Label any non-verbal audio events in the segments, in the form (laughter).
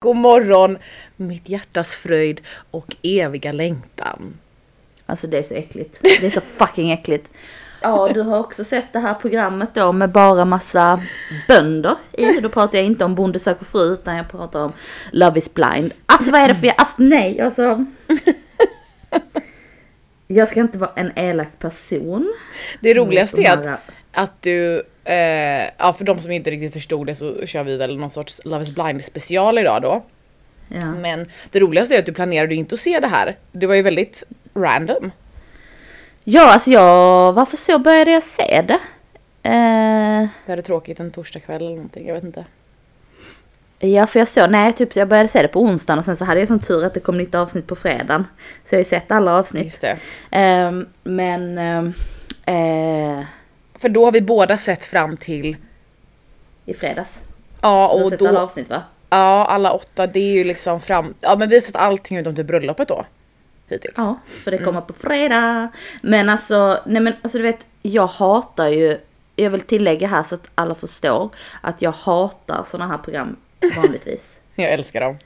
God morgon, mitt hjärtas fröjd och eviga längtan. Alltså det är så äckligt. Det är så fucking äckligt. (laughs) Ja, du har också sett det här programmet då med bara massa bönder i. Då pratar jag inte om Bonde söker fru utan jag pratar om Love is blind. Alltså vad är det för, alltså nej alltså. (laughs) Jag ska inte vara en elak person. Det roligaste är att, att du, eh, ja för de som inte riktigt förstod det så kör vi väl någon sorts Love is blind special idag då. Ja. Men det roligaste är att du planerade inte att se det här. Det var ju väldigt random. ja, alltså jag, varför så började jag se det? Eh, Det hade tråkigt en torsdagkväll eller någonting, jag vet inte. Ja, för jag såg, nej, typ jag började se det på onsdagen och sen så hade jag som tur att det kom nytt avsnitt på fredagen. Så jag har ju sett alla avsnitt. Just det. Ehm, men, ehm, eh, För då har vi båda sett fram till, i fredags. ja Du har och sett alla då, avsnitt va? ja alla åtta det är ju liksom fram, ja men vi har sett allting utom till bröllopet då. Hittills. Ja, för det kommer på fredag. Men alltså, nej men alltså du vet, jag hatar ju, jag vill tillägga här så att alla förstår att jag hatar sådana här program vanligtvis. (laughs) Jag älskar dem.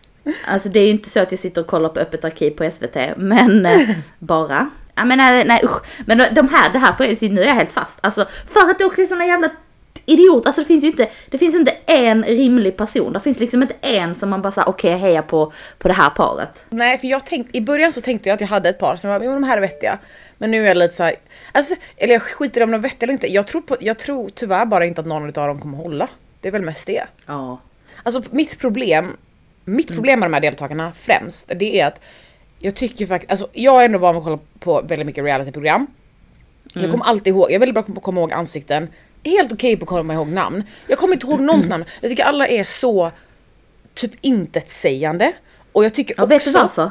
Alltså det är ju inte så att jag sitter och kollar på Öppet arkiv på SVT, men eh, bara. Ja men nej, nej usch. Men de här, det här på nu är jag helt fast. Alltså för att det också är såna jävla idiot. Alltså det finns ju inte, det finns inte en rimlig person. Det finns liksom inte en som man bara säger okej jag hejar på, på det här paret. Nej för jag tänkte, i början så tänkte jag att jag hade ett par som var, jo de här är vettiga. Men nu är jag lite såhär, alltså, eller jag skiter i om de är vettiga eller inte. Jag tror, på, jag tror tyvärr bara inte att någon av dem kommer hålla. Det är väl mest det. Ja. Alltså mitt problem, mitt problem med de här deltagarna främst, det är att jag tycker faktiskt, alltså jag är ändå van att kolla på väldigt mycket realityprogram. Jag kommer alltid ihåg, jag är väldigt bra på att komma ihåg ansikten. Helt okej på att komma ihåg namn. Jag kommer inte ihåg någons namn. Jag tycker alla är så typ intetsägande. Och jag tycker ja också... vet du varför?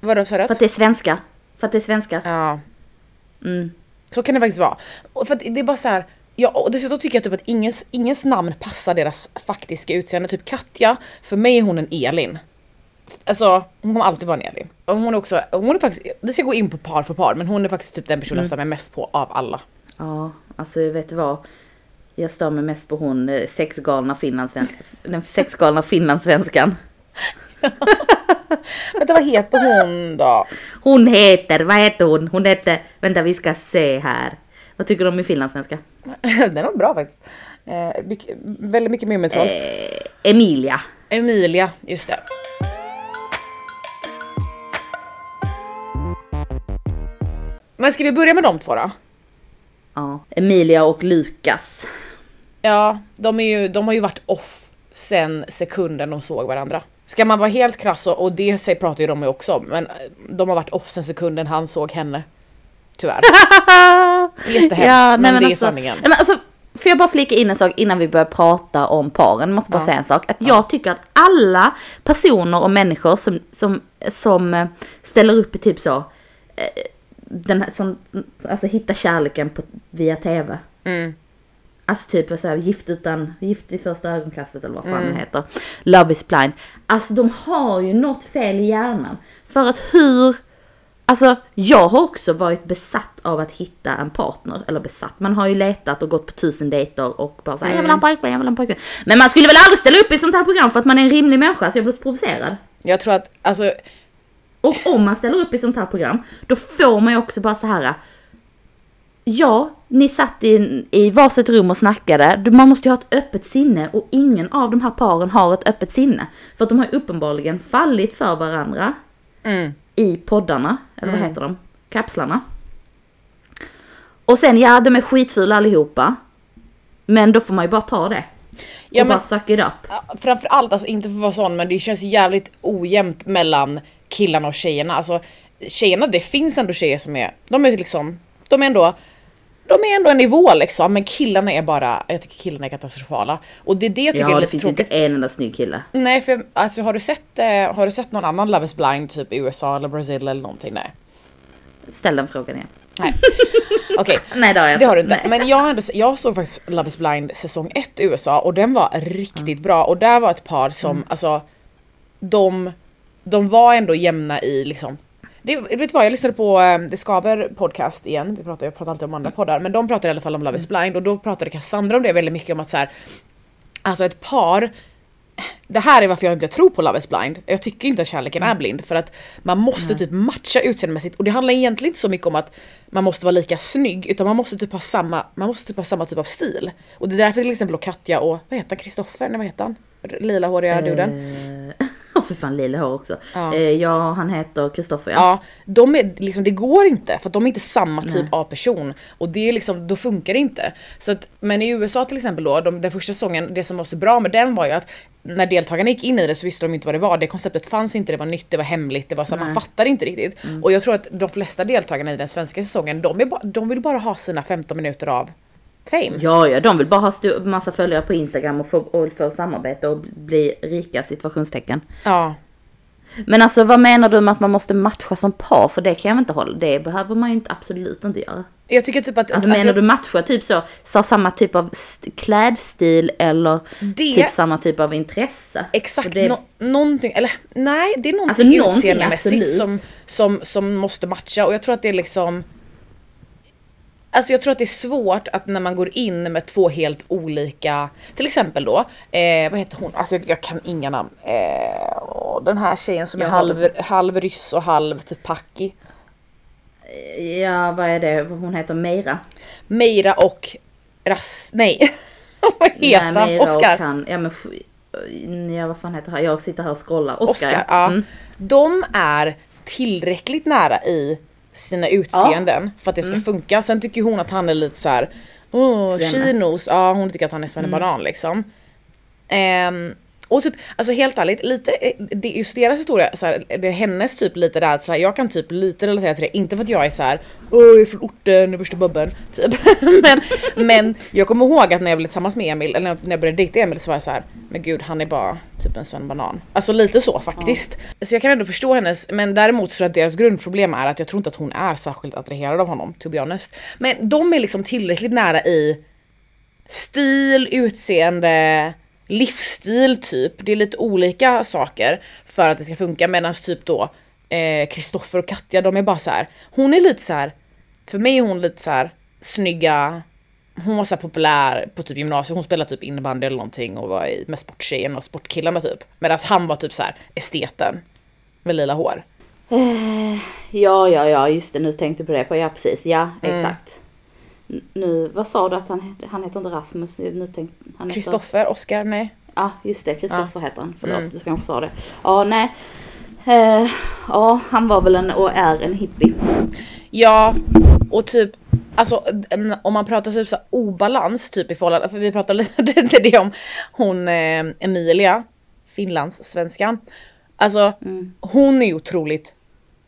Vadå sa du? För att det är svenska. För att det är svenska. Ja. Mm. Så kan det faktiskt vara. Och för att det är bara så här. Ja, och dessutom tycker jag typ att ingens, ingens namn passar deras faktiska utseende. Typ Katja, för mig är hon en Elin. Alltså hon kommer alltid vara en Elin. Och hon är också, hon är faktiskt, vi ska gå in på par för par men hon är faktiskt typ den personen jag stör mig mest på av alla. Ja, alltså vet du vad? Jag stör mig mest på hon eh, sexgalna finlandssven... (laughs) den sexgalna finlandssvenskan. (laughs) Vänta vad heter hon då? Hon heter, vad heter hon? Hon heter, vänta vi ska se här. Vad tycker du om min finlandssvenska? (laughs) Den var bra faktiskt. Eh, mycket, väldigt mycket Mumintroll. Eh, Emilia. Emilia, just det. Men ska vi börja med de två då? Ja, Emilia och Lukas. Ja, de, är ju, de har ju varit off sen sekunden de såg varandra. Ska man vara helt krass och, det sig pratar ju de ju också om, men eh, de har varit off sen sekunden han såg henne. Tyvärr. (laughs) Jättehemskt, men det är alltså, sanningen. Nej, men alltså, får jag bara flika in en sak innan vi börjar prata om paren? Jag måste bara Ja. säga en sak. Att jag tycker att alla personer och människor som, som, som eh, ställer upp i typ så, eh, den här, som, alltså hitta kärleken på, via tv. Mm. Alltså typ så här, gift utan, gift vid första ögonkastet eller vad fan Mm. den heter. Love is blind. Alltså de har ju något fel i hjärnan. För att hur, alltså jag har också varit besatt av att hitta en partner. Eller besatt, man har ju letat och gått på tusen dejter och bara såhär, jag vill ha en pojkvän, jag vill ha en pojkvän. Men man skulle väl aldrig ställa upp i ett sånt här program för att man är en rimlig människa, så jag blir provocerad. Jag tror att, alltså, Och om man ställer upp i sånt här program, då får man ju också bara så här. Ja, ni satt i, i varsitt rum och snackade. Man måste ju ha ett öppet sinne och ingen av de här paren har ett öppet sinne. För att de har uppenbarligen fallit för varandra mm. i poddarna, eller vad heter de? Kapslarna. Och sen, ja, de är skitfula allihopa. Men då får man ju bara ta det. Ja, och men- bara suck it up. Framförallt, alltså inte för att vara sån, men det känns jävligt ojämnt mellan killarna och tjejerna. Alltså tjejerna, det finns ändå tjejer som är, de är liksom, de är ändå, de är ändå en nivå liksom, men killarna är bara, jag tycker killarna är katastrofala. Och det är det jag tycker är Ja, det lite finns ju tråkigt. inte en enda snygg kille. Nej, för alltså har du sett, eh, har du sett någon annan Love is blind, typ i USA eller Brasil eller någonting? Nej. Ställ den frågan igen. Nej. (laughs) Okej. Nej, det har jag Det har du inte. Nej. Men jag, ändå, jag såg faktiskt Love is blind säsong 1 i USA och den var riktigt bra och där var ett par som, Mm. alltså, de, de var ändå jämna i liksom det, vet du vad, jag lyssnade på eh, Det Skaver podcast igen, vi pratar, jag pratar alltid om andra poddar, men de pratade i alla fall om Love is blind och då pratade Cassandra om det väldigt mycket om att så här, alltså ett par det här är varför jag inte tror på Love is blind. Jag tycker inte att kärleken är blind för att man måste typ matcha utseendemässigt och det handlar egentligen inte så mycket om att man måste vara lika snygg utan man måste typ ha samma, man måste typ ha samma typ av stil. Och det är därför till exempel Katja och vad heter han, Kristoffer? Nej vad heter han? Lilahåriga duden. Åh för fan lila hår också. Ja. Ja, eh, ja han heter Kristoffer ja. Ja, de är liksom, det går inte för att de är inte samma typ av person och det är liksom, då funkar det inte. Så att, men i USA till exempel då, de, den första säsongen, det som var så bra med den var ju att när deltagarna gick in i det så visste de inte vad det var, det konceptet fanns inte, det var nytt, det var hemligt, det var så man fattade inte riktigt. Och jag tror att de flesta deltagarna i den svenska säsongen, de, är ba, de vill bara ha sina 15 minuter av fame. Ja, ja, de vill bara ha massa följare på Instagram och få, och få samarbete och bli rika situationstecken. Ja. Men alltså vad menar du med att man måste matcha som par? För det kan jag inte hålla, det behöver man ju inte, absolut inte göra. Jag tycker typ att... Alltså, menar du matcha typ så, så samma typ av st- klädstil eller Det- typ samma typ av intresse? Exakt, det, nå- någonting, eller nej det är någonting, Alltså, utseendemässigt som, som, som måste matcha och jag tror att det är liksom Alltså jag tror att det är svårt att när man går in med två helt olika, till exempel då, eh, vad heter hon, alltså jag, jag kan inga namn. Eh, åh, den här tjejen som är Jag halv, halv ryss och halv typ paki. Ja, vad är det? Hon heter Meira. Meira och Ras, nej. (laughs) vad heter han? Meira och Oscar. han, ja men sk- ja vad fan heter han? Jag sitter här och scrollar. Oscar, Oscar, ja. Mm. De är tillräckligt nära i sina utseenden för att det ska funka. Sen tycker hon att han är lite så här. Åh, Svenne. chinos. Ja, hon tycker att han är svennebanan liksom. Ehm, och typ, alltså helt ärligt, lite, eh, det, just deras historia, så här, det är hennes typ lite rädsla, jag kan typ lite relatera till det, inte för att jag är så här, Åh, jag är från orten, värsta bubben, typ. (laughs) men, men jag kommer ihåg att när jag blev tillsammans med Emil, eller när jag började dejta Emil så var jag så här, men gud han är bara typ en svennebanan. Alltså lite så faktiskt. Så jag kan ändå förstå hennes, men däremot så att deras grundproblem är att jag tror inte att hon är särskilt attraherad av honom, to be honest. Men de är liksom tillräckligt nära i stil, utseende, livsstil typ. Det är lite olika saker för att det ska funka medan typ då Kristoffer och Katja de är bara så här. Hon är lite så här. för mig är hon lite så här snygga, hon var så populär på typ gymnasiet, hon spelade typ innebandy eller någonting och var i, med sporttjejen och sportkillarna typ. Medan han var typ så här esteten med lila hår. Ja, ja, ja, just det. Nu tänkte jag på det. På, ja, precis. Ja, Mm. exakt. Nu, vad sa du att han hette? Han heter inte Rasmus. Nu han heter- Kristoffer, Oscar, nej. Ja, just det. Kristoffer heter han. Förlåt, Mm. du kanske sa det. Ja, nej. Eh, ja, han var väl en och är en hippie. Ja, och typ Alltså om man pratar typ så obalans typ i förhållande, för vi pratade (laughs) lite det om hon eh, Emilia, Finlands svenskan. Alltså hon är ju otroligt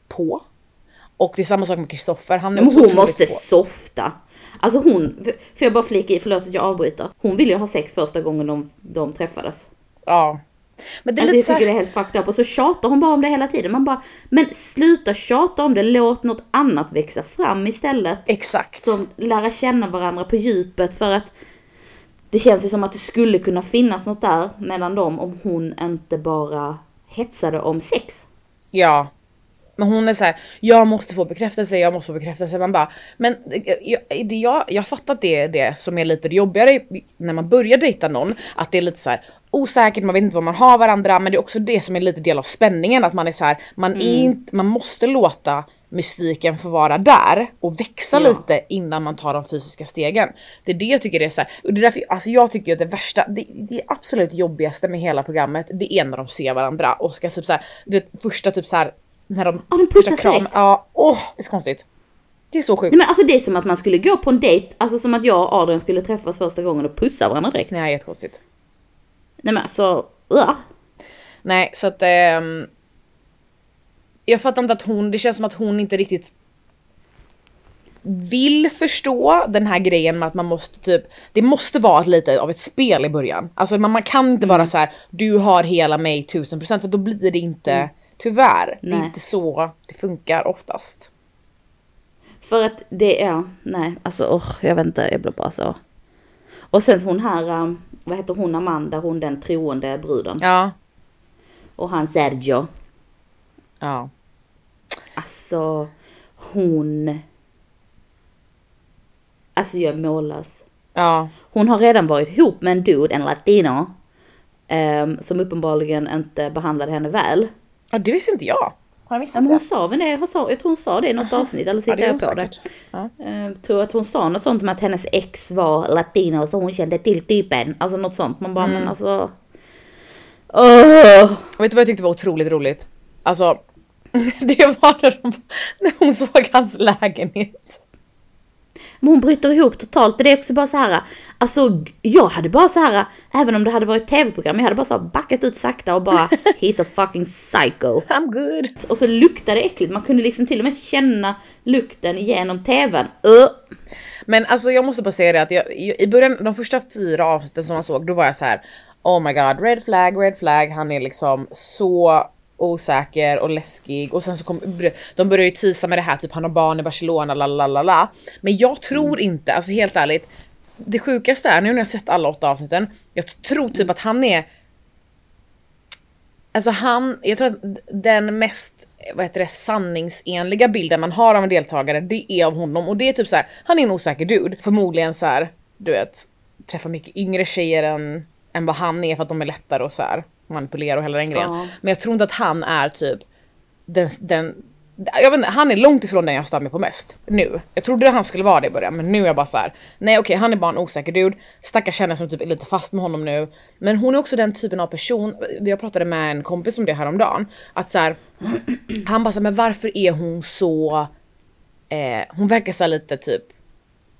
på. Och det är samma sak med Kristoffer, han är också hon måste på. softa. Alltså hon, får jag bara flika i, förlåt att jag avbryter. Hon ville ju ha sex första gången de, de träffades. Ja. Men det är Alltså jag tycker det är helt fucked up och så tjatar hon bara om det hela tiden. Man bara, men sluta tjata om det, låt något annat växa fram istället. Exakt. Som lära känna varandra på djupet för att det känns ju som att det skulle kunna finnas något där mellan dem om hon inte bara hetsade om sex. Ja. Men hon är så här, jag måste få bekräftelse, jag måste få bekräftelse. Man bara, men eh, jag, det, jag, jag fattar att det är det som är lite jobbigare när man börjar dejta någon. Att det är lite så här osäkert, man vet inte vad man har varandra. Men det är också det som är lite del av spänningen. Att man är så här, man, är inte, man måste låta mystiken få vara där och växa Ja. lite innan man tar de fysiska stegen. Det är det jag tycker är så här, och det är därför, alltså jag tycker att det värsta, det, det absolut jobbigaste med hela programmet, det är när de ser varandra och ska typ så här, du vet första typ så här när de, Ja, de pussas direkt. Ja, åh, det är så konstigt. Det är så sjukt. Nej men alltså det är som att man skulle gå på en dejt, alltså som att jag och Adrian skulle träffas första gången och pussa varandra direkt. Nej, jättekonstigt. Nej men alltså, uh. Nej, så att ehm, jag fattar inte att hon, det känns som att hon inte riktigt vill förstå den här grejen med att man måste typ, det måste vara lite av ett spel i början. Alltså man, man kan inte Mm. vara så här: du har hela mig 1000% för då blir det inte, tyvärr, det är Nej. inte så det funkar oftast. För att det är, nej alltså oh, jag vet inte, jag blir bara så. Och sen hon här, um, vad heter hon Amanda, hon den troende bruden. Ja, Och han Sergio. ja. Alltså hon. Alltså jag är mållös. Ja, Hon har redan varit ihop med en dude, en latino. ehm, som uppenbarligen inte behandlade henne väl. Ja det visste inte jag. Har jag Ja, missat men hon det? sa väl det, jag, sa, jag tror hon sa det i något avsnitt, eller Ja, sitter det är jag på det? osäkert. Ja. Eh, tror att hon sa något sånt om att hennes ex var latino så hon kände till typen. Alltså något sånt. Man bara Mm. men alltså. Och vet du vad jag tyckte var otroligt roligt? Alltså, (laughs) det var när, de, när hon såg hans lägenhet. Men hon bryter ihop totalt och det är också bara så här. Alltså jag hade bara så här. Även om det hade varit tv-program. Jag hade bara så här backat ut sakta och bara (laughs) he's a fucking psycho. I'm good. Och så luktade det äckligt. Man kunde liksom till och med känna lukten genom tvn. Uh. Men alltså jag måste bara säga det att jag, i början, de första fyra avsnitten som man såg, då var jag så här. Oh my god, red flag, red flag. Han är liksom så osäker och läskig och sen så kom, de började ju tisa med det här typ han har barn i Barcelona la la la la. Men jag tror inte, alltså helt ärligt. Det sjukaste är nu när jag sett alla åtta avsnitten. Jag tror typ att han är Alltså han, jag tror att den mest vad heter det, sanningsenliga bilden man har av en deltagare det är av honom och det är typ så här, han är en osäker dude. Förmodligen så här, du vet, träffar mycket yngre tjejer än, än vad han är för att de är lättare och så här manipulera och hela den grejen. Ja. Men jag tror inte att han är typ den, den jag vet inte, han är långt ifrån den jag stör mig på mest nu. Jag trodde att han skulle vara det i början men nu är jag bara så här. nej okej han är bara en osäker dude, stackars henne som typ är lite fast med honom nu. Men hon är också den typen av person, jag pratade med en kompis om det här om dagen att så här, (clears throat) han bara så här, men varför är hon så, eh, hon verkar så här lite typ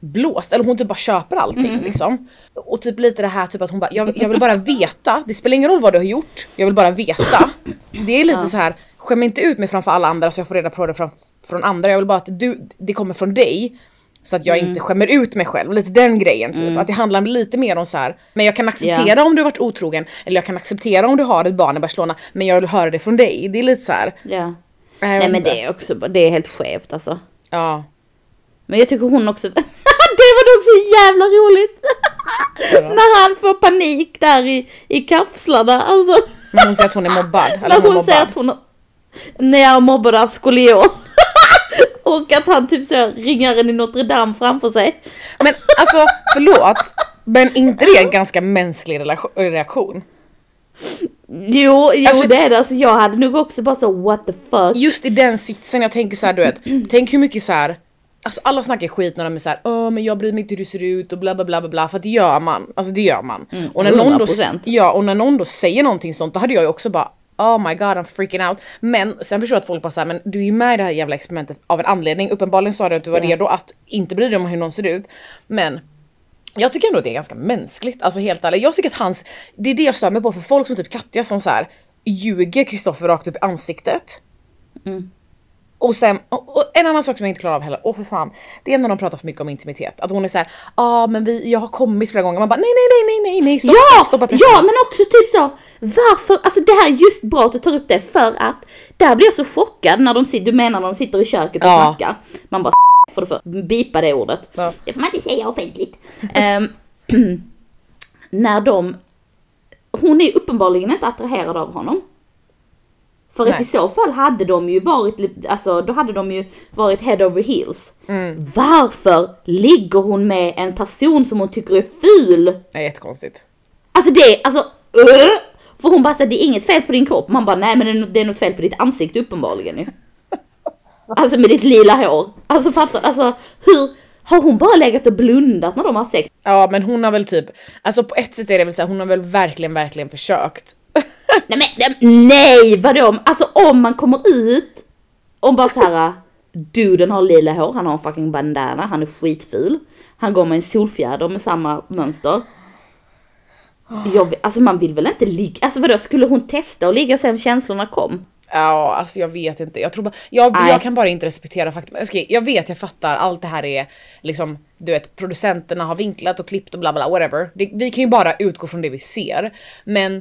blåst, eller hon typ bara köper allting liksom. Och typ lite det här typ att hon bara, jag, jag vill bara veta, det spelar ingen roll vad du har gjort, jag vill bara veta. Det är lite så här, skäm inte ut mig framför alla andra så jag får reda på det från, från andra, jag vill bara att du, det kommer från dig. Så att jag inte skämmer ut mig själv, lite den grejen typ. Att det handlar lite mer om så här. men jag kan acceptera om du har varit otrogen, eller jag kan acceptera om du har ett barn i Barcelona, men jag vill höra det från dig. Det är lite så här. Ja. vet Nej men det är också, det är helt skevt alltså. Ja. Men jag tycker hon också, (laughs) det var dock så jävla roligt. Vadå? (laughs) När han får panik där i, i kapslarna. Alltså, Men hon säger att hon är mobbad. Eller när hon, är hon säger att hon när jag är mobbad av skolios. (laughs) Och att han typ så ringaren i Notre Dame framför sig. Men alltså förlåt, men inte det en ganska mänsklig reaktion? Jo, jo Alltså- det är det. Alltså jag hade nog också bara så what the fuck. Just i den sitsen, jag tänker så här, du vet, tänk hur mycket så här. Alltså alla snackar skit när de är såhär, åh men jag bryr mig inte hur du ser ut och bla bla bla bla bla för att det gör man. Alltså det gör man. och, när någon då, 100%. ja, och när någon då säger någonting sånt då hade jag ju också bara Oh my god I'm freaking out. Men sen förstår jag att folk bara såhär, men du är ju med i det här jävla experimentet av en anledning. Uppenbarligen sa du att du var Ja. redo att inte bry dig om hur någon ser ut. Men jag tycker ändå att det är ganska mänskligt, alltså helt ärligt. Jag tycker att hans, det är det jag stör mig på för folk som typ Katja som så här ljuger Kristoffer rakt upp i ansiktet. Och sen, och, och en annan sak som jag inte klarar av heller, åh för fan. Det är när de pratar för mycket om intimitet. Att hon är såhär, ja ah, men vi, jag har kommit flera gånger. Man bara nej nej nej nej nej nej stopp, Ja, stopp, stoppa pressen. ja men också typ så, varför, alltså det här är just bra att du tar upp det för att där blir jag så chockad när de sitter, du menar när de sitter i köket och Ja. snackar. Man bara får du för, bipa det ordet. Ja. Det får man inte säga offentligt. Ehm, (clears throat) när de, hon är uppenbarligen inte attraherad av honom. För att Nej. i så fall hade de ju varit, alltså då hade de ju varit head over heels. Mm. Varför ligger hon med en person som hon tycker är ful? Det är jättekonstigt. Alltså det, alltså uh, För hon bara säger det är inget fel på din kropp. Man bara nej men det är nå- det är något fel på ditt ansikte uppenbarligen ju. (laughs) Alltså med ditt lila hår. Alltså fattar, alltså hur har hon bara legat och blundat när de har haft sex? Ja men hon har väl typ, alltså på ett sätt är det väl så här, hon har väl verkligen verkligen försökt. Nej men nej, vadå? Alltså om man kommer ut och bara så här. Duden har lila hår, han har en fucking bandana, han är skitful. Han går med en solfjäder med samma mönster. Jag, alltså man vill väl inte ligga, alltså vadå skulle hon testa och ligga sen känslorna kom? Ja, alltså jag vet inte. Jag tror bara, jag, Nej. jag kan bara inte respektera faktum. Okej, jag vet, jag fattar, allt det här är liksom, du vet, producenterna har vinklat och klippt och bla bla, whatever. Det, vi kan ju bara utgå från det vi ser. Men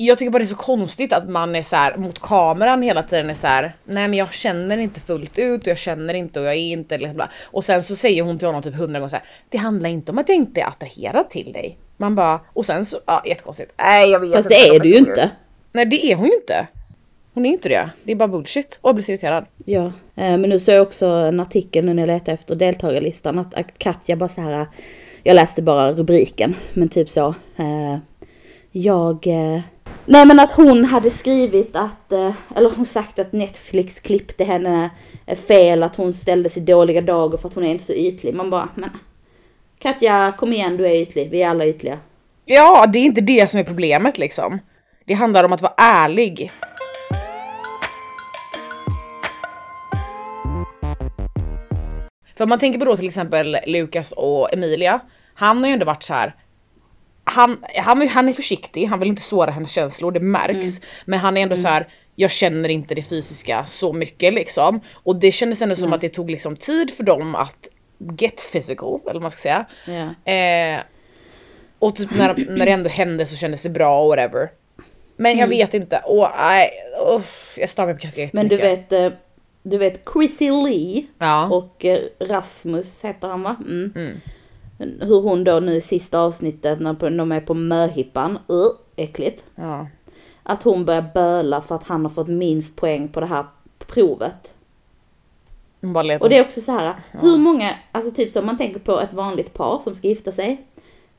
jag tycker bara det är så konstigt att man är så här mot kameran hela tiden är så här. nej men jag känner inte fullt ut och jag känner inte och jag är inte bla. Och sen så säger hon till honom typ hundra gånger så här. det handlar inte om att jag inte är attraherad till dig. Man bara, och sen så, ja jättekonstigt. Nej jag vet Fast inte det är du ju inte. Nej det är hon ju inte. Hon är inte det. Det är bara bullshit. Och jag blir så irriterad. Ja, eh, men nu såg jag också en artikel nu när jag letade efter deltagarlistan att, att Katja bara så här, jag läste bara rubriken, men typ så. Eh, jag... Nej men att hon hade skrivit att, eh, eller hon sagt att Netflix klippte henne eh, fel, att hon ställdes i dåliga dagar för att hon är inte så ytlig. Man bara, men Katja kom igen du är ytlig, vi är alla ytliga. Ja, det är inte det som är problemet liksom. Det handlar om att vara ärlig. För om man tänker på då till exempel Lukas och Emilia. Han har ju ändå varit så här. Han, han, han är försiktig, han vill inte såra hennes känslor, det märks. Men han är ändå så här. jag känner inte det fysiska så mycket liksom. Och det kändes ändå som att det tog liksom tid för dem att get physical, eller vad man ska säga. Ja. Eh, och typ när, när det ändå hände så kändes det bra och whatever. Men jag vet inte, och nej, oh, jag stör mig på Katja Men du vet, eh, du vet Chrissy Lee Ja. och eh, Rasmus heter han va? Mm. Hur hon då nu i sista avsnittet när de är på möhippan, uh, äckligt. Ja. Att hon börjar böla för att han har fått minst poäng på det här provet. Och det är också så här, hur många, alltså typ som man tänker på ett vanligt par som ska gifta sig.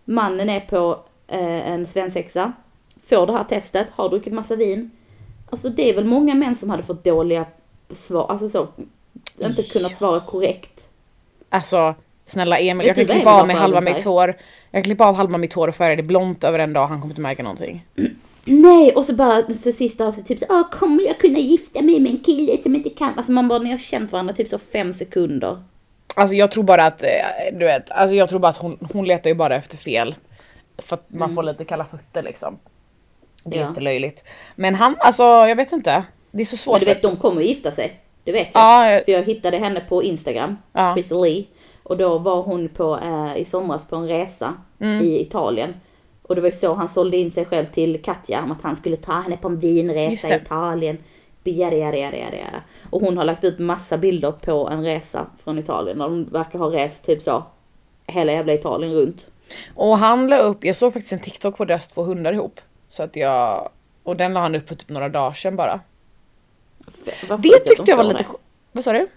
Mannen är på eh, en svensexa, får det här testet, har druckit massa vin. Alltså det är väl många män som hade fått dåliga svar, alltså så, inte kunnat svara korrekt. Alltså snälla Emil, jag kan klippa av mig halva mitt hår. Jag kan klippa av halva mitt hår och färga det blont över en dag, han kommer inte märka någonting. Nej, och så bara så sista avsnitt typ så, Åh, kommer jag kunna gifta mig med en kille som inte kan? Alltså man bara, ni har känt varandra typ så fem sekunder. Alltså jag tror bara att, eh, du vet, alltså jag tror bara att hon, hon letar ju bara efter fel. För att man får lite kalla fötter liksom. Det är Mm. Ja. jättelöjligt. Men han, alltså jag vet inte. Det är så svårt. Men du vet, de kommer att gifta sig. Det vet jag. Ja, jag- För jag hittade henne på Instagram, Ja. Chrissy Lee. Och då var hon på, eh, i somras på en resa Mm. i Italien. Och det var ju så han sålde in sig själv till Katja, om att han skulle ta henne på en vinresa i. Italien. Jada, jada, jada, jada, jada. Och hon har lagt ut massa bilder på en resa från Italien. Och de verkar ha rest typ så, hela jävla Italien runt. Och han la upp, jag såg faktiskt en TikTok på deras två hundar ihop. Så att jag, och den la han upp på typ några dagar sedan bara. F- Det tyckte jag var lite, vad sa du?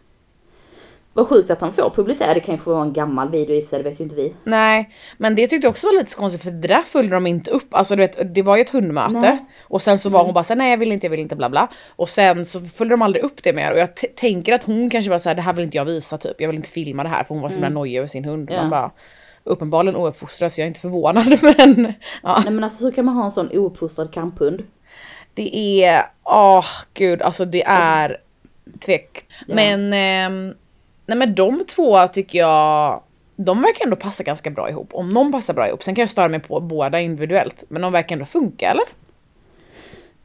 Vad sjukt att han får publicera. Det kanske får vara en gammal video i och för sig, det vet ju inte vi. Nej, men det tyckte jag också var lite konstigt för det där följde de inte upp. Alltså du vet, det var ju ett hundmöte Nej. och sen så var hon bara såhär nej jag vill inte, jag vill inte bla bla. Och sen så följde de aldrig upp det mer och jag tänker att hon kanske var såhär det här vill inte jag visa typ, jag vill inte filma det här för hon var så himla nojig över sin hund. Ja. Man bara, uppenbarligen ouppfostrad så jag är inte förvånad (laughs) men ja. Nej men alltså hur kan man ha en sån ouppfostrad kamphund? Det är, åh gud alltså det är tvek. Ja. Men, ehm, nej men de två tycker jag, de verkar ändå passa ganska bra ihop. Om någon passar bra ihop, sen kan jag störa mig på båda individuellt. Men de verkar ändå funka eller?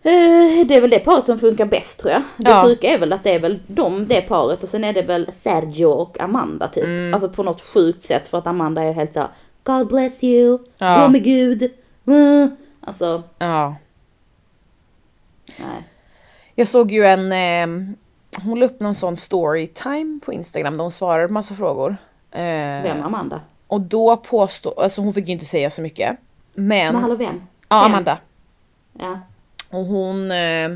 Eh, Det är väl det paret som funkar bäst tror jag. Det Ja. sjuka är väl att det är väl de, det paret och sen är det väl Sergio och Amanda typ. Mm. Alltså på något sjukt sätt för att Amanda är helt såhär God bless you, Ja. gå med gud. Mm. Alltså, Ja. nej. Jag såg ju en, ehm, hon la upp någon sån storytime på Instagram där hon svarade på massa frågor. Eh, Vem Amanda? Och då påstod, alltså hon fick ju inte säga så mycket. Men, Men hallå vem? ja Vem? Amanda. Ja. Och hon, eh,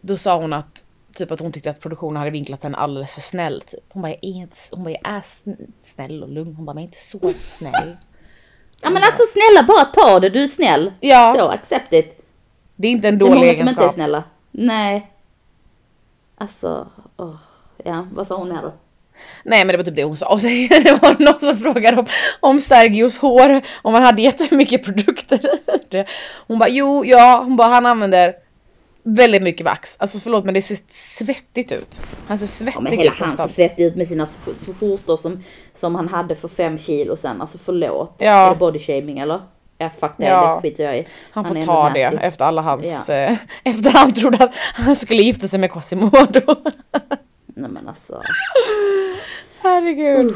då sa hon att typ att hon tyckte att produktionen hade vinklat henne alldeles för snäll. Typ. Hon bara, jag är, inte, hon bara, jag är sn- snäll och lugn. Hon bara, men jag är inte så snäll. Ja men alltså snälla bara ta det, du är snäll. Ja. Så, accept it. Det är inte en Det är dålig många som inte är egenskap. snälla. Nej. Alltså, åh. Ja, vad sa hon mer då? Nej men det var typ det hon sa. Och (laughs) sen det var någon som frågade om, om Sergios hår, om han hade jättemycket produkter i det. Hon bara, jo, ja, hon bara, han använder väldigt mycket vax. Alltså förlåt men det ser svettigt ut. Han ser svettig Ja, men hela ut han ser svettig ut med sina skjortor som, som han hade för fem kilo sen. Alltså förlåt. Ja. Är det body shaming eller? Ja fuck det, Ja. det skiter jag i. Han får är ta det nasty. efter alla hans, Ja. eh, (laughs) efter han trodde att han skulle gifta sig med Quasimodo. (laughs) Nej men alltså. Herregud.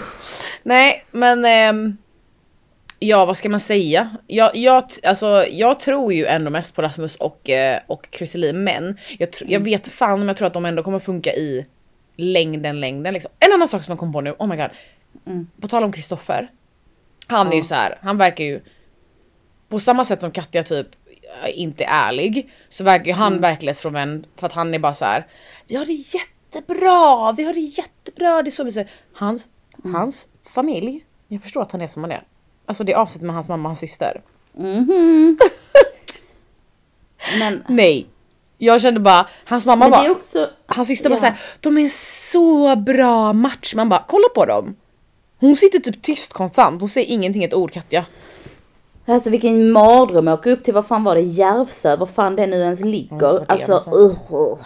Nej men ehm, ja vad ska man säga? Jag, jag, alltså, jag tror ju ändå mest på Rasmus och, eh, och Chriselin men jag, tr- jag vet fan om jag tror att de ändå kommer funka i längden längden liksom. En annan sak som jag kom på nu, oh my god. På tal om Kristoffer. Han är ju så här, han verkar ju på samma sätt som Katja typ eh, inte är ärlig så verkar ju han verklighetsfrånvänd för att han är bara så här. Vi har det jättebra, vi har det jättebra, det är så säger. Hans, hans familj, jag förstår att han är som han är. Alltså det avsnittet med hans mamma och hans syster. Mhm. Men, Nej. Jag kände bara, hans mamma bara, är också... hans syster bara ja. såhär, de är så bra match. Man bara, kolla på dem. Hon sitter typ tyst konstant, hon säger ingenting ett ord Katja. Alltså vilken mardröm att åka upp till, vad fan var det, Järvsö, var fan det nu ens Ja, ligger. Alltså, uh.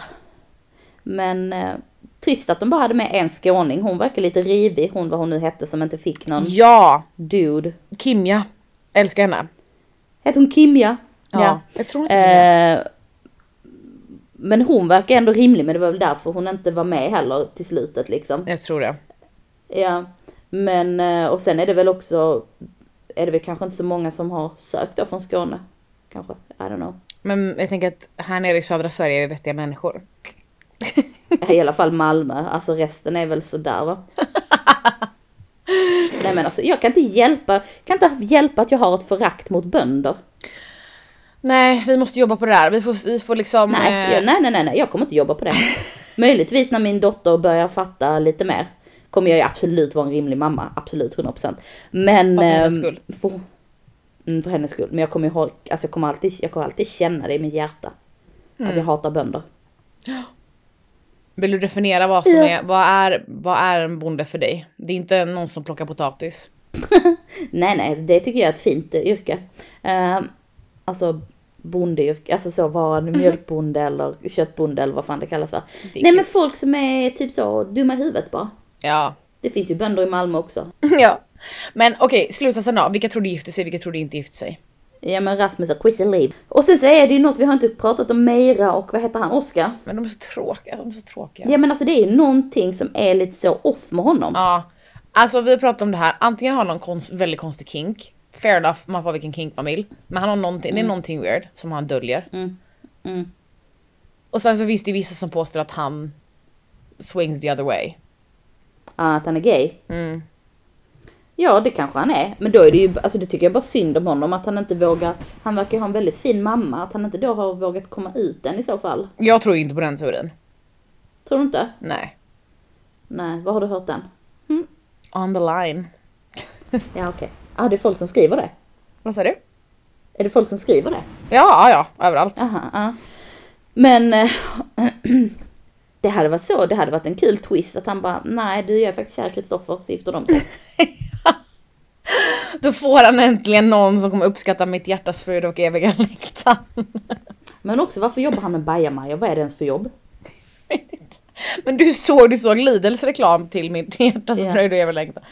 Men eh, trist att de bara hade med en skåning. Hon verkar lite rivig, hon vad hon nu hette som inte fick någon Ja, dude. Kimja. Älskar henne. Hette hon Kimja? Ja, jag tror inte. Eh, men hon verkar ändå rimlig, men det var väl därför hon inte var med heller till slutet liksom. Jag tror det. Ja, men eh, och sen är det väl också, är det väl kanske inte så många som har sökt då från Skåne. Kanske, I don't know. Men jag tänker att här nere i södra Sverige är vi vettiga människor. (laughs) I alla fall Malmö, alltså resten är väl sådär va. (laughs) Nej men alltså jag kan inte hjälpa, kan inte hjälpa att jag har ett förakt mot bönder. Nej, vi måste jobba på det där. Vi får, vi får liksom... Nej, eh, jag, nej, nej, nej, nej, jag kommer inte jobba på det. (laughs) Möjligtvis när min dotter börjar fatta lite mer kommer jag ju absolut vara en rimlig mamma, absolut 100%. Men... Av hennes ehm, skull. För, mm, för hennes skull. Men jag kommer ju ha, alltså jag kommer alltid, jag kommer alltid känna det i mitt hjärta. Att Mm. jag hatar bönder. Vill du definiera vad som Ja. är, vad är, vad är en bonde för dig? Det är inte någon som plockar potatis. (laughs) Nej, nej, det tycker jag är ett fint yrke. Uh, alltså bondeyrke, alltså så vara en mjölkbonde eller köttbonde eller vad fan det kallas för. Det Nej men folk som är typ så dumma i huvudet bara. Ja. Det finns ju bönder i Malmö också. (laughs) ja. Men okej, slutsatsen då. Vilka tror du gifter sig, vilka tror du inte gifter sig? Ja men Rasmus och Quizzy Liv. Och sen så är det ju något, vi har inte pratat om Meira och vad heter han, Oskar? Men de är så tråkiga, de är så tråkiga. Ja men alltså det är ju någonting som är lite så off med honom. Ja. Alltså vi har pratat om det här, antingen har han någon konst, väldigt konstig kink. Fair enough, man får vilken kink man vill. Men han har någonting, det är någonting weird som han döljer. Mm. Mm. Och sen så finns det ju vissa som påstår att han swings the other way. Ah, att han är gay. Mm. Ja det kanske han är. Men då är det ju, alltså det tycker jag bara synd om honom att han inte vågar. Han verkar ju ha en väldigt fin mamma. Att han inte då har vågat komma ut än i så fall. Jag tror inte på den teorin. Tror du inte? Nej. Nej, var har du hört den? On the line. (laughs) Ja okej. Ja det är folk som skriver det. Vad sa du? Är det folk som skriver det? Ja, ja, överallt. Aha, ja. Men eh, (clears throat) det hade varit så, det hade varit en kul twist att han bara, nej du jag är faktiskt kär i Kristoffer, så gifter de sig. (laughs) Då får han äntligen någon som kommer uppskatta mitt hjärtas fröjd och eviga längtan. Men också varför jobbar han med bajamajor? Vad är det ens för jobb? Men du såg, du såg Lidls reklam till mitt hjärtas Ja. fröjd och eviga längtan.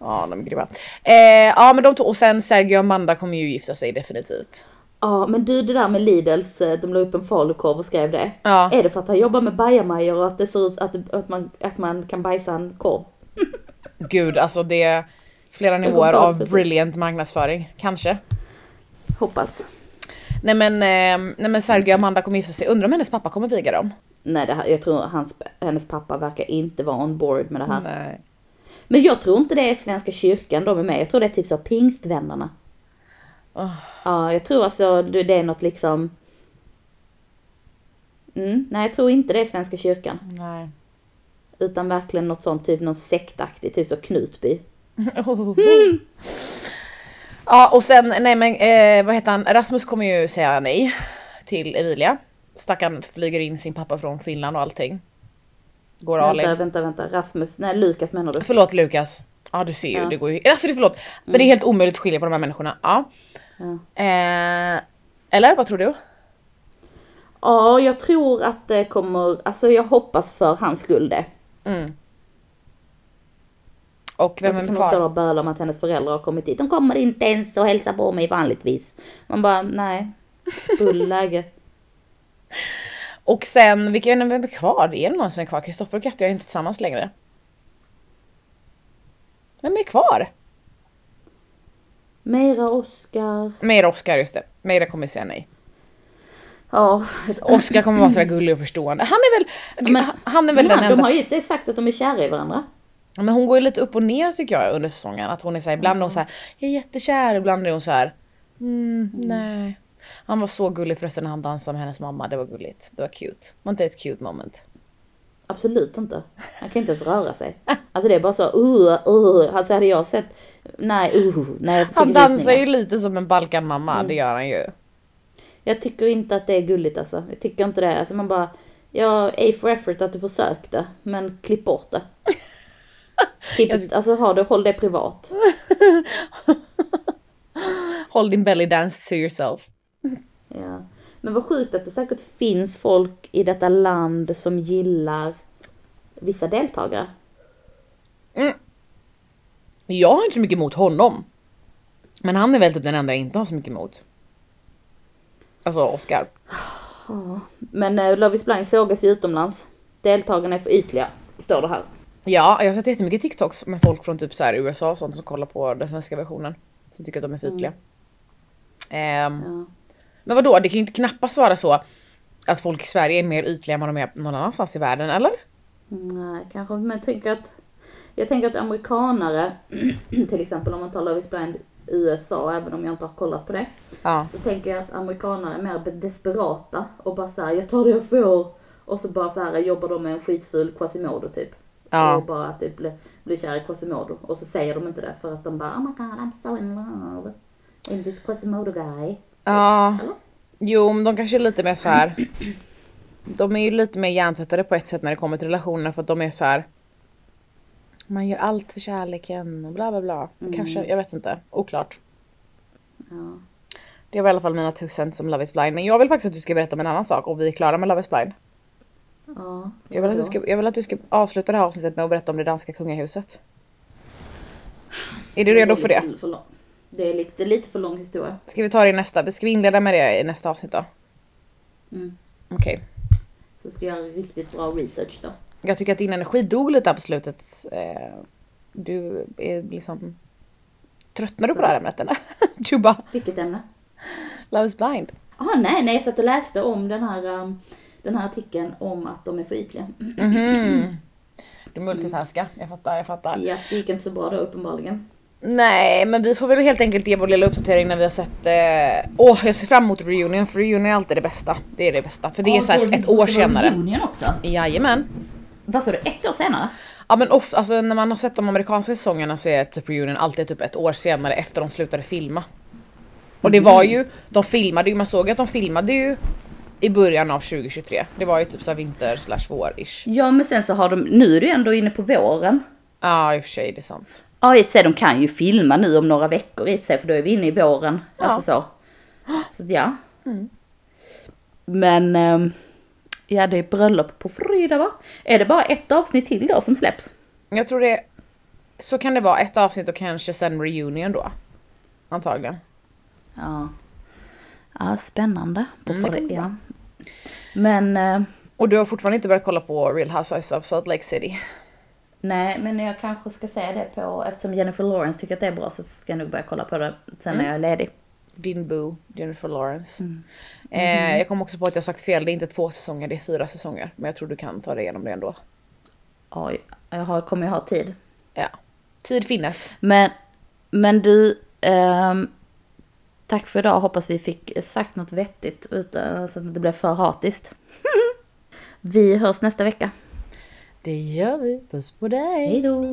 Ja, de är grymma. Eh, ja, men de två, och sen Sergio och Amanda kommer ju gifta sig definitivt. Ja men du det där med Lidls, eh, de la upp en falukorv och skrev det. Ja. Är det för att han jobbar med bajamajor och att det ser ut att, att, man, att man kan bajsa en korv? (laughs) Gud, alltså det är flera nivåer av precis. brilliant marknadsföring. Kanske. Hoppas. Nej men, eh, nej men Sergio och Amanda kommer gifta sig. Undrar om hennes pappa kommer viga dem? Nej det här, jag tror hans, hennes pappa verkar inte vara on board med det här. Nej. Men jag tror inte det är Svenska kyrkan de är med. Jag tror det är typ så pingstvännerna. Åh. Ja, jag tror alltså det är något liksom... Mm, nej, jag tror inte det är Svenska kyrkan. Nej. Utan verkligen något sånt, typ någon sektaktigt, typ så Knutby. Ja och sen, nej men eh, vad heter han, Rasmus kommer ju säga nej till Emilia. Stackarn flyger in sin pappa från Finland och allting. Går Vänta, vänta, vänta. Rasmus, nej Lukas menar du? Förlåt Lukas. Ja du ser ju, Ja. Mm. det går ju, alltså det förlåt. Men det är helt omöjligt att skilja på de här människorna. Ja. Ja. Eh, eller vad tror du? Ja, jag tror att det kommer, alltså jag hoppas för hans skull det. Mm. Och Och vem så är kan hon stå kvar? och böla om att hennes föräldrar har kommit hit. De kommer inte ens och hälsa på mig vanligtvis. Man bara, nej. Bullläge. (laughs) Och sen, vilka vem är kvar? Är det någon som är kvar? Kristoffer och Katja är inte tillsammans längre. Vem är kvar? Meira Oskar. Meira Oskar, just det. Meira kommer säga nej. Ja, Oskar kommer vara sådär gullig och förstående. Han är väl, Men- han- är väl den han, de enda... har ju sig sagt att de är kära i varandra. Men hon går ju lite upp och ner tycker jag under säsongen. Att hon är såhär, ibland är hon såhär, jag är jättekär, ibland är hon såhär, mm, nej. Han var så gullig förresten när han dansade med hennes mamma, det var gulligt. Det var cute. Var inte det ett cute moment? Absolut inte. Han kan inte ens röra sig. Alltså det är bara så, uh, uh. Alltså hade jag sett, nej, uh, nej, Han dansar ju lite som en Balkanmamma, det gör han ju. Jag tycker inte att det är gulligt alltså. Jag tycker inte det. Alltså man bara, ja, A for effort att du försökte, men klipp bort det. (laughs) It, alltså ha det, håll det privat. (laughs) Håll din belly dance to yourself. Ja. Men vad sjukt att det säkert finns folk i detta land som gillar vissa deltagare. Jag har inte så mycket emot honom. Men han är väl typ den enda jag inte har så mycket emot. Alltså Oscar. Men eh, Love is blind sågas ju utomlands. Deltagarna är för ytliga, står det här. Ja, jag har sett jättemycket TikToks med folk från typ så här USA och sånt som kollar på den svenska versionen. Som tycker att de är för ytliga. Ehm, Ja. Men vadå, det kan ju inte knappast vara så att folk i Sverige är mer ytliga än vad de är någon annanstans i världen, eller? Nej, kanske. Men jag tänker att, jag tänker att amerikanare, (clears throat) till exempel om man tar Love is blind USA, även om jag inte har kollat på det. Ja. Så tänker jag att amerikanare är mer desperata och bara såhär, jag tar det jag får. Och så bara så här jobbar de med en skitful Quasimodo typ. Ja. Och bara typ blir, blir kär i Quasimodo. Och så säger de inte det för att de bara, oh my god I'm so in love. In this Quasimodo guy. Ja. Eller? Jo, men de kanske är lite mer så här. De är ju lite mer hjärntvättade på ett sätt när det kommer till relationer för att de är så här. Man gör allt för kärleken och bla bla bla. Kanske, jag vet inte. Oklart. Ja. Det var i alla fall mina two cents om Love is blind. Men jag vill faktiskt att du ska berätta om en annan sak och vi är klara med Love is blind. Ja. Jag vill, att du ska, jag vill att du ska avsluta det här avsnittet med att berätta om det danska kungahuset. Är du redo för det? Det är lite, lite för lång historia. Ska vi ta det i nästa? Ska vi inleda med det i nästa avsnitt då? Mm. Okej. Så ska jag göra riktigt bra research då. Jag tycker att din energi dog lite här på slutet. Eh, Du är liksom... Tröttnar du på det här ämnet eller? (laughs) Du bara, Vilket ämne? Love is blind. Jaha, nej, nej, jag satt och läste om den här, um, den här artikeln om att de är för ytliga. Mhm. (clears throat) Du multitaskar, jag fattar, jag fattar. Ja, det gick inte så bra då uppenbarligen. Nej, men vi får väl helt enkelt ge vår lilla uppdatering när vi har sett... eh, Åh, jag ser fram emot reunion, för reunion är alltid det bästa. Det är det bästa, för det är så här ett, år senare. Reunion också. Jajamän. Vad sa du, ett år senare? Ja men ofta, alltså när man har sett de amerikanska säsongerna så är typ reunion alltid typ ett år senare efter de slutade filma. Och det var ju, de filmade ju, man såg att de filmade ju i början av 2023. Det var ju typ såhär vinter slash vår-ish. Ja, men sen så har de, nu är du ändå inne på våren. Ja i och för sig, det är sant. Ja, i och för sig, de kan ju filma nu om några veckor i och för sig, för då är vi inne i våren. Ja. Alltså så. (gasps) Så ja. Men, ehm, ja det är bröllop på fredag va? Är det bara ett avsnitt till då som släpps? Jag tror det, så kan det vara ett avsnitt och kanske sen reunion då. Antagligen. Ja. Ja, spännande. På Mm, ja. Men, eh, Och du har fortfarande inte börjat kolla på Real Housewives of Salt Lake City? Nej, men jag kanske ska säga det på, eftersom Jennifer Lawrence tycker att det är bra så ska jag nog börja kolla på det sen när jag är ledig. Din boo, Jennifer Lawrence. Eh, jag kom också på att jag sagt fel, det är inte två säsonger, det är fyra säsonger. Men jag tror du kan ta dig igenom det ändå. Oj, jag har, kommer ju ha tid. Ja. Tid finnes. Men, men du, ehm, tack för idag. Hoppas vi fick sagt något vettigt utan så att det blev för hatiskt. (laughs) vi hörs nästa vecka. Det gör vi. Puss på dig. Hej då!